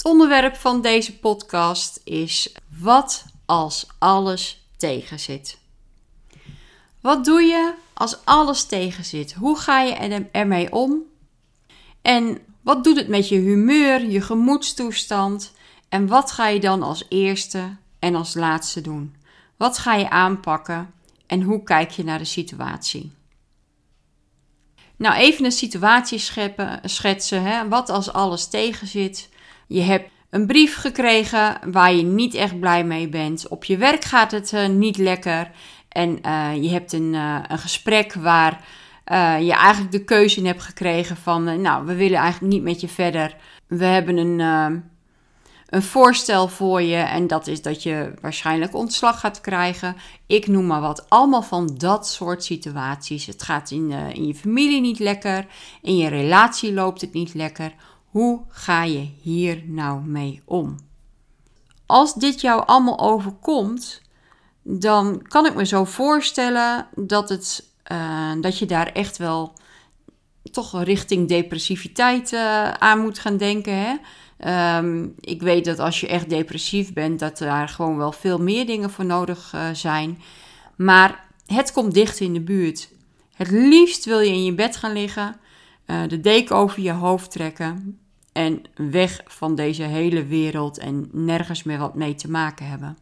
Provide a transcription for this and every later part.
Het onderwerp van deze podcast is wat als alles tegenzit. Wat doe je als alles tegenzit? Hoe ga je ermee om? En wat doet het met je humeur, je gemoedstoestand? En wat ga je dan als eerste en als laatste doen? Wat ga je aanpakken en hoe kijk je naar de situatie? Nou, even een situatie scheppen, schetsen. Hè? Wat als alles tegenzit? Je hebt een brief gekregen waar je niet echt blij mee bent. Op je werk gaat het uh, niet lekker. En uh, je hebt een, uh, een gesprek waar je eigenlijk de keuze in hebt gekregen van... nou, we willen eigenlijk niet met je verder. We hebben een, een voorstel voor je en dat is dat je waarschijnlijk ontslag gaat krijgen. Ik noem maar wat. Allemaal van dat soort situaties. Het gaat in, in je familie niet lekker. In je relatie loopt het niet lekker hoe ga je hier nou mee om? Als dit jou allemaal overkomt, dan kan ik me zo voorstellen dat, het, uh, dat je daar echt wel toch richting depressiviteit uh, aan moet gaan denken. Hè? Um, ik weet dat als je echt depressief bent, dat daar gewoon wel veel meer dingen voor nodig uh, zijn. Maar het komt dicht in de buurt. Het liefst wil je in je bed gaan liggen de deken over je hoofd trekken en weg van deze hele wereld en nergens meer wat mee te maken hebben.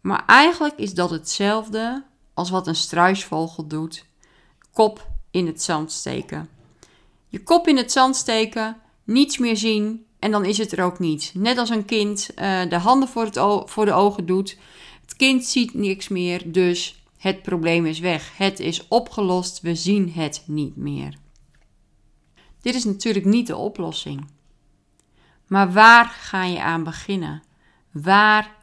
Maar eigenlijk is dat hetzelfde als wat een struisvogel doet: kop in het zand steken. Je kop in het zand steken, niets meer zien en dan is het er ook niet. Net als een kind uh, de handen voor, het voor de ogen doet. Het kind ziet niks meer, dus het probleem is weg. Het is opgelost, we zien het niet meer. Dit is natuurlijk niet de oplossing. Maar waar ga je aan beginnen? Waar,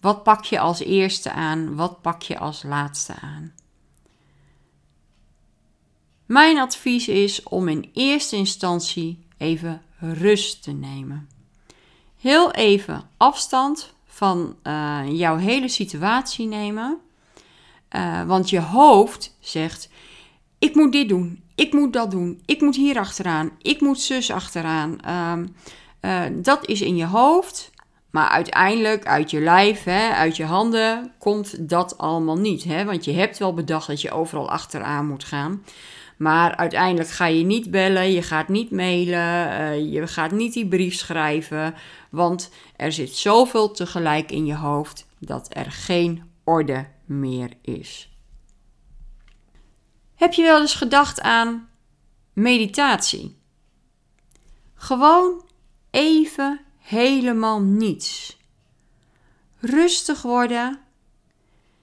wat pak je als eerste aan? Wat pak je als laatste aan? Mijn advies is om in eerste instantie even rust te nemen. Heel even afstand van uh, jouw hele situatie nemen. Uh, want je hoofd zegt: Ik moet dit doen, ik moet dat doen, ik moet hier achteraan, ik moet zus achteraan. Um, uh, dat is in je hoofd, maar uiteindelijk uit je lijf, hè, uit je handen, komt dat allemaal niet. Hè? Want je hebt wel bedacht dat je overal achteraan moet gaan. Maar uiteindelijk ga je niet bellen, je gaat niet mailen, uh, je gaat niet die brief schrijven. Want er zit zoveel tegelijk in je hoofd dat er geen orde meer is. Heb je wel eens gedacht aan meditatie? Gewoon even helemaal niets. Rustig worden.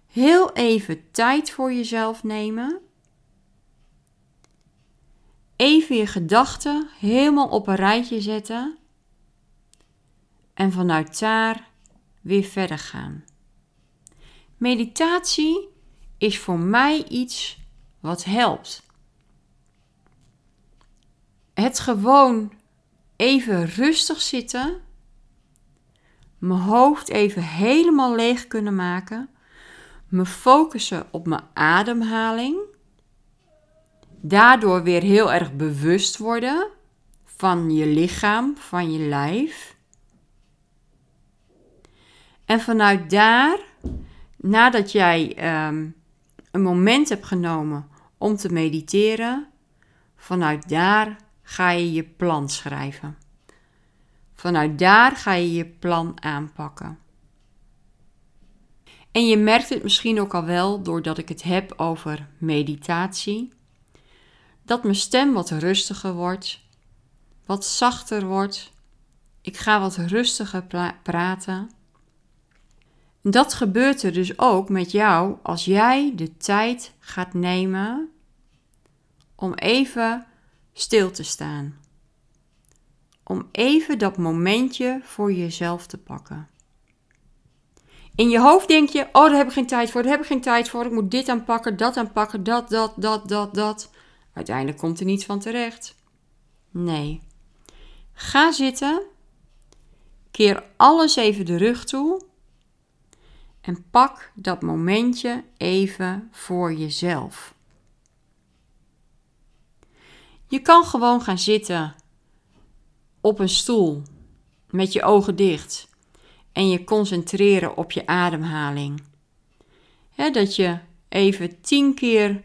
Heel even tijd voor jezelf nemen. Even je gedachten helemaal op een rijtje zetten. En vanuit daar weer verder gaan. Meditatie is voor mij iets wat helpt. Het gewoon even rustig zitten, mijn hoofd even helemaal leeg kunnen maken, me focussen op mijn ademhaling, daardoor weer heel erg bewust worden van je lichaam, van je lijf. En vanuit daar, nadat jij um, een moment hebt genomen om te mediteren, vanuit daar ga je je plan schrijven. Vanuit daar ga je je plan aanpakken. En je merkt het misschien ook al wel doordat ik het heb over meditatie, dat mijn stem wat rustiger wordt, wat zachter wordt. Ik ga wat rustiger praten. Dat gebeurt er dus ook met jou als jij de tijd gaat nemen om even stil te staan. om even dat momentje voor jezelf te pakken. In je hoofd denk je: Oh, daar heb ik geen tijd voor, daar heb ik geen tijd voor. Ik moet dit aanpakken, dat aanpakken, dat, dat, dat, dat, dat. Uiteindelijk komt er niets van terecht. Nee. Ga zitten. Keer alles even de rug toe. En pak dat momentje even voor jezelf. Je kan gewoon gaan zitten op een stoel met je ogen dicht en je concentreren op je ademhaling. dat je even tien keer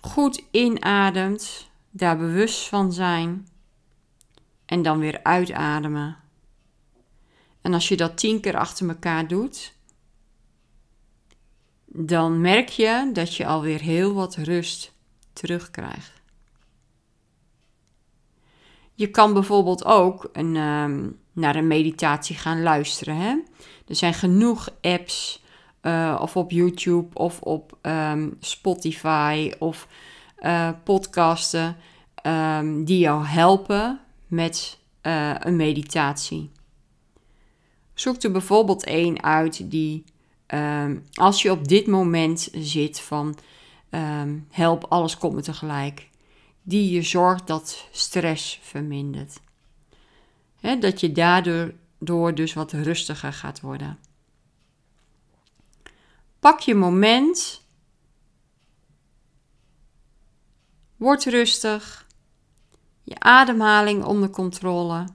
goed inademt, daar bewust van zijn en dan weer uitademen. En als je dat tien keer achter elkaar doet, dan merk je dat je alweer heel wat rust terugkrijgt. Je kan bijvoorbeeld ook een, ehm, naar een meditatie gaan luisteren. Hè? Er zijn genoeg apps, uh, of op YouTube of op um, Spotify of uh, podcasten, um, die jou helpen met uh, een meditatie. Zoek er bijvoorbeeld één uit die, als je op dit moment zit van help, alles komt me tegelijk die je zorgt dat stress vermindert. dat je daardoor door dus wat rustiger gaat worden. Pak je moment. Word rustig. Je ademhaling onder controle.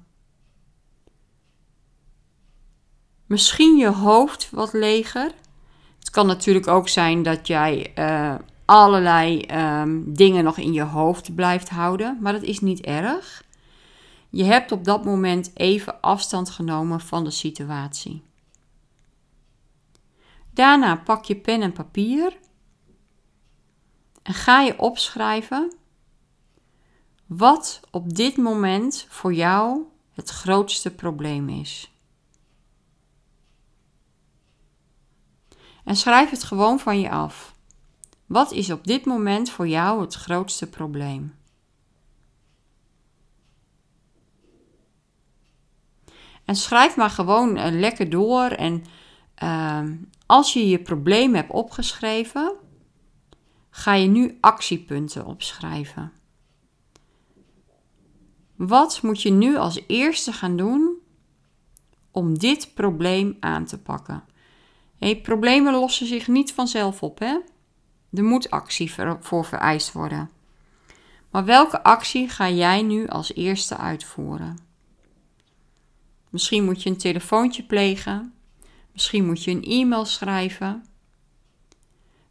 Misschien je hoofd wat leger. Het kan natuurlijk ook zijn dat jij uh, allerlei ehm, dingen nog in je hoofd blijft houden, maar dat is niet erg. Je hebt op dat moment even afstand genomen van de situatie. Daarna pak je pen en papier en ga je opschrijven wat op dit moment voor jou het grootste probleem is. En schrijf het gewoon van je af. Wat is op dit moment voor jou het grootste probleem? En schrijf maar gewoon uh, lekker door. En uh, als je je probleem hebt opgeschreven, ga je nu actiepunten opschrijven. Wat moet je nu als eerste gaan doen om dit probleem aan te pakken? Problemen lossen zich niet vanzelf op, hè? Er moet actie voor vereist worden. Maar welke actie ga jij nu als eerste uitvoeren? Misschien moet je een telefoontje plegen. Misschien moet je een e-mail schrijven.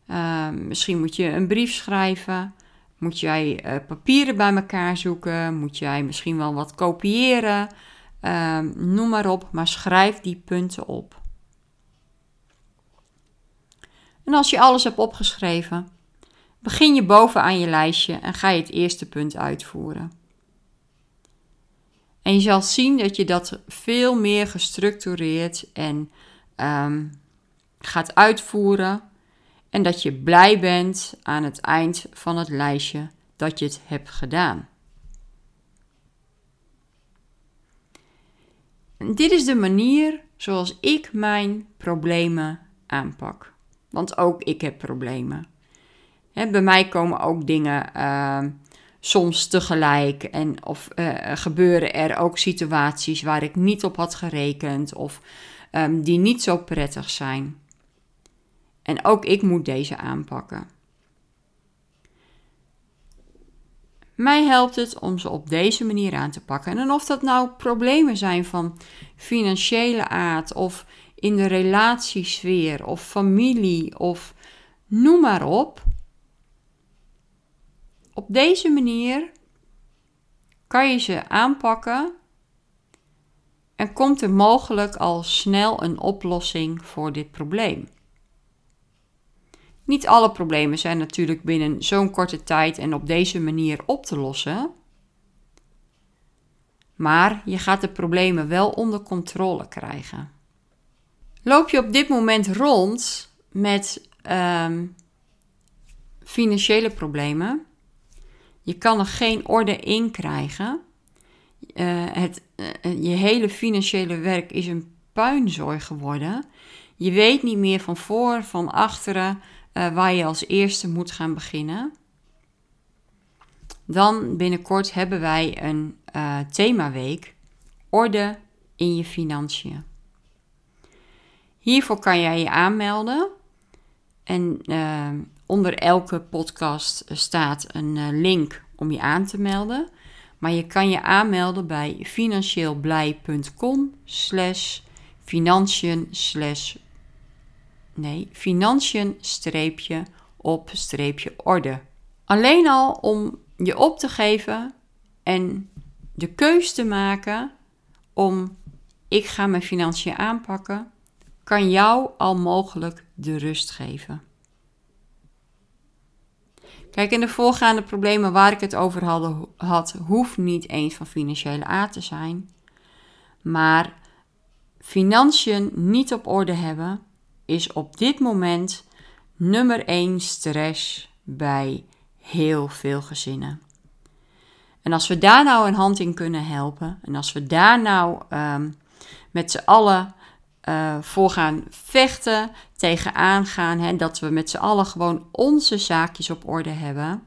Uh, misschien moet je een brief schrijven. Moet jij uh, papieren bij elkaar zoeken? Moet jij misschien wel wat kopiëren? Uh, noem maar op, maar schrijf die punten op. En als je alles hebt opgeschreven, begin je bovenaan je lijstje en ga je het eerste punt uitvoeren. En je zal zien dat je dat veel meer gestructureerd en um, gaat uitvoeren. En dat je blij bent aan het eind van het lijstje dat je het hebt gedaan. Dit is de manier zoals ik mijn problemen aanpak. Want ook ik heb problemen. Hè, bij mij komen ook dingen uh, soms tegelijk. En of uh, gebeuren er ook situaties waar ik niet op had gerekend. Of um, die niet zo prettig zijn. En ook ik moet deze aanpakken. Mij helpt het om ze op deze manier aan te pakken. En of dat nou problemen zijn van financiële aard of in de relatiesfeer of familie of noem maar op. Op deze manier kan je ze aanpakken en komt er mogelijk al snel een oplossing voor dit probleem. Niet alle problemen zijn natuurlijk binnen zo'n korte tijd en op deze manier op te lossen. Maar je gaat de problemen wel onder controle krijgen. Loop je op dit moment rond met ehm, financiële problemen? Je kan er geen orde in krijgen. uh, het, je hele financiële werk is een puinzooi geworden. Je weet niet meer van voor, van achteren waar je als eerste moet gaan beginnen. Dan binnenkort hebben wij een themaweek. Orde in je financiën. Hiervoor kan jij je aanmelden. En uh, onder elke podcast staat een uh, link om je aan te melden. Maar je kan je aanmelden bij financieelblij.com slash financiën slash nee, financiën streepje op streepje orde. Alleen al om je op te geven en de keus te maken om ik ga mijn financiën aanpakken, kan jou al mogelijk de rust geven. Kijk, in de voorgaande problemen waar ik het over had, hoeft niet eens van financiële aard te zijn. Maar financiën niet op orde hebben is op dit moment nummer 1 stress bij heel veel gezinnen. En als we daar nou een hand in kunnen helpen, en als we daar nou um, met z'n allen uh, gaan vechten, tegenaan gaan, hè, dat we met z'n allen gewoon onze zaakjes op orde hebben,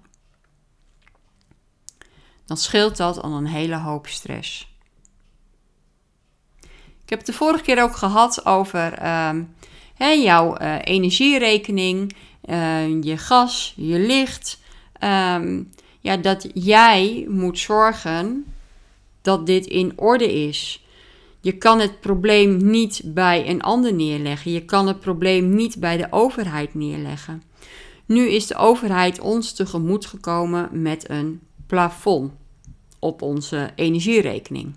dan scheelt dat al een hele hoop stress. Ik heb het de vorige keer ook gehad over uh, hè, jouw uh, energierekening, uh, je gas, je licht. Um, ja, dat jij moet zorgen dat dit in orde is. Je kan het probleem niet bij een ander neerleggen. Je kan het probleem niet bij de overheid neerleggen. Nu is de overheid ons tegemoet gekomen met een plafond op onze energierekening.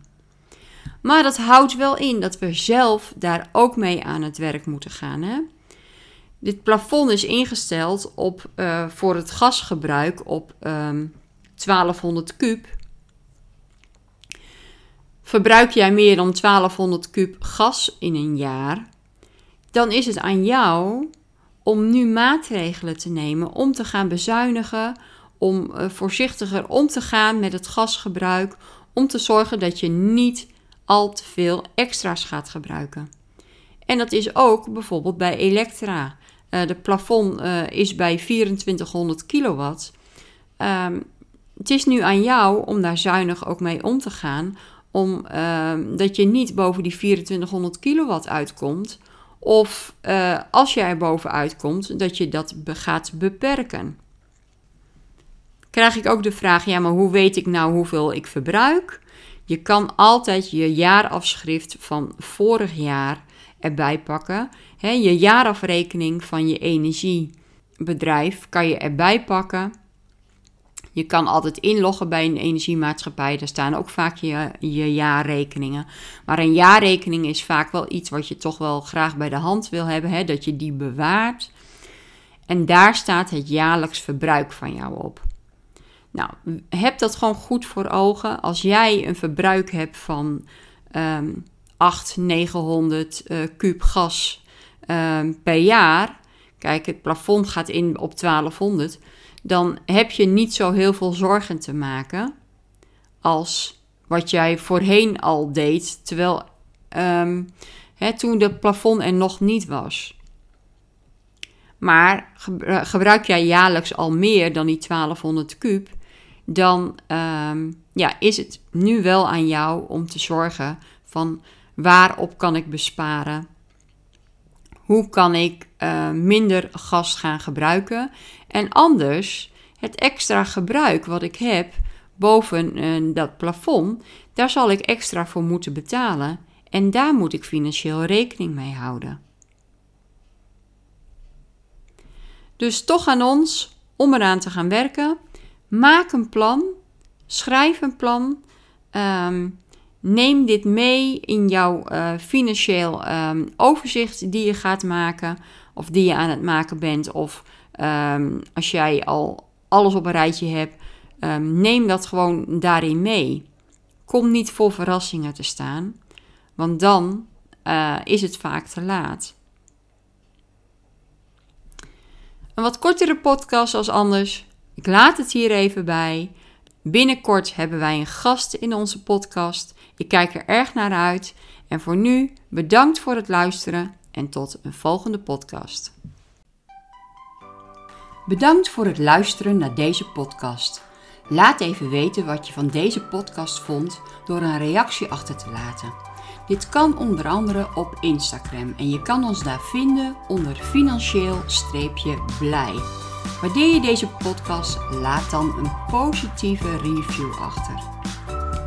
Maar dat houdt wel in dat we zelf daar ook mee aan het werk moeten gaan. Hè? Dit plafond is ingesteld op, uh, voor het gasgebruik op um, 1200 kub. Verbruik jij meer dan 1200 kub gas in een jaar, dan is het aan jou om nu maatregelen te nemen om te gaan bezuinigen, om uh, voorzichtiger om te gaan met het gasgebruik, om te zorgen dat je niet al te veel extra's gaat gebruiken. En dat is ook bijvoorbeeld bij Elektra. Uh, de plafond uh, is bij 2400 kilowatt. Um, het is nu aan jou om daar zuinig ook mee om te gaan. Om uh, dat je niet boven die 2400 kilowatt uitkomt. Of uh, als je er bovenuit komt, dat je dat gaat beperken. Krijg ik ook de vraag: ja, maar hoe weet ik nou hoeveel ik verbruik? Je kan altijd je jaarafschrift van vorig jaar erbij pakken. Je jaarafrekening van je energiebedrijf kan je erbij pakken. Je kan altijd inloggen bij een energiemaatschappij. Daar staan ook vaak je, jaarrekeningen. Maar een jaarrekening is vaak wel iets wat je toch wel graag bij de hand wil hebben. Hè? Dat je die bewaart. En daar staat het jaarlijks verbruik van jou op. Nou, heb dat gewoon goed voor ogen. Als jij een verbruik hebt van um, 800, 900 uh, gas um, per jaar. Kijk, het plafond gaat in op 1200 dan heb je niet zo heel veel zorgen te maken als wat jij voorheen al deed, terwijl um, hè, toen de plafond er nog niet was. Maar gebruik jij jaarlijks al meer dan die 1200 kub, dan um, ja, is het nu wel aan jou om te zorgen van waarop kan ik besparen hoe kan ik uh, minder gas gaan gebruiken? En anders, het extra gebruik wat ik heb boven uh, dat plafond, daar zal ik extra voor moeten betalen. En daar moet ik financieel rekening mee houden. Dus toch aan ons om eraan te gaan werken. Maak een plan. Schrijf een plan. Um, Neem dit mee in jouw uh, financieel um, overzicht die je gaat maken, of die je aan het maken bent, of um, als jij al alles op een rijtje hebt, um, neem dat gewoon daarin mee. Kom niet voor verrassingen te staan, want dan uh, is het vaak te laat. Een wat kortere podcast als anders. Ik laat het hier even bij. Binnenkort hebben wij een gast in onze podcast. Ik kijk er erg naar uit. En voor nu bedankt voor het luisteren en tot een volgende podcast. Bedankt voor het luisteren naar deze podcast. Laat even weten wat je van deze podcast vond door een reactie achter te laten. Dit kan onder andere op Instagram en je kan ons daar vinden onder financieel-blij. Waardeer je deze podcast, laat dan een positieve review achter.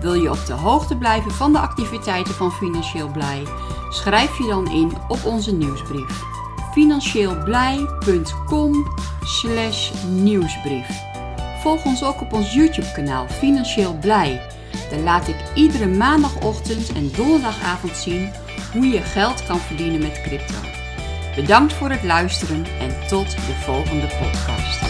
Wil je op de hoogte blijven van de activiteiten van Financieel Blij? Schrijf je dan in op onze nieuwsbrief. financieelblij.com nieuwsbrief. Volg ons ook op ons YouTube kanaal Financieel Blij. Daar laat ik iedere maandagochtend en donderdagavond zien hoe je geld kan verdienen met crypto. Bedankt voor het luisteren en tot de volgende podcast.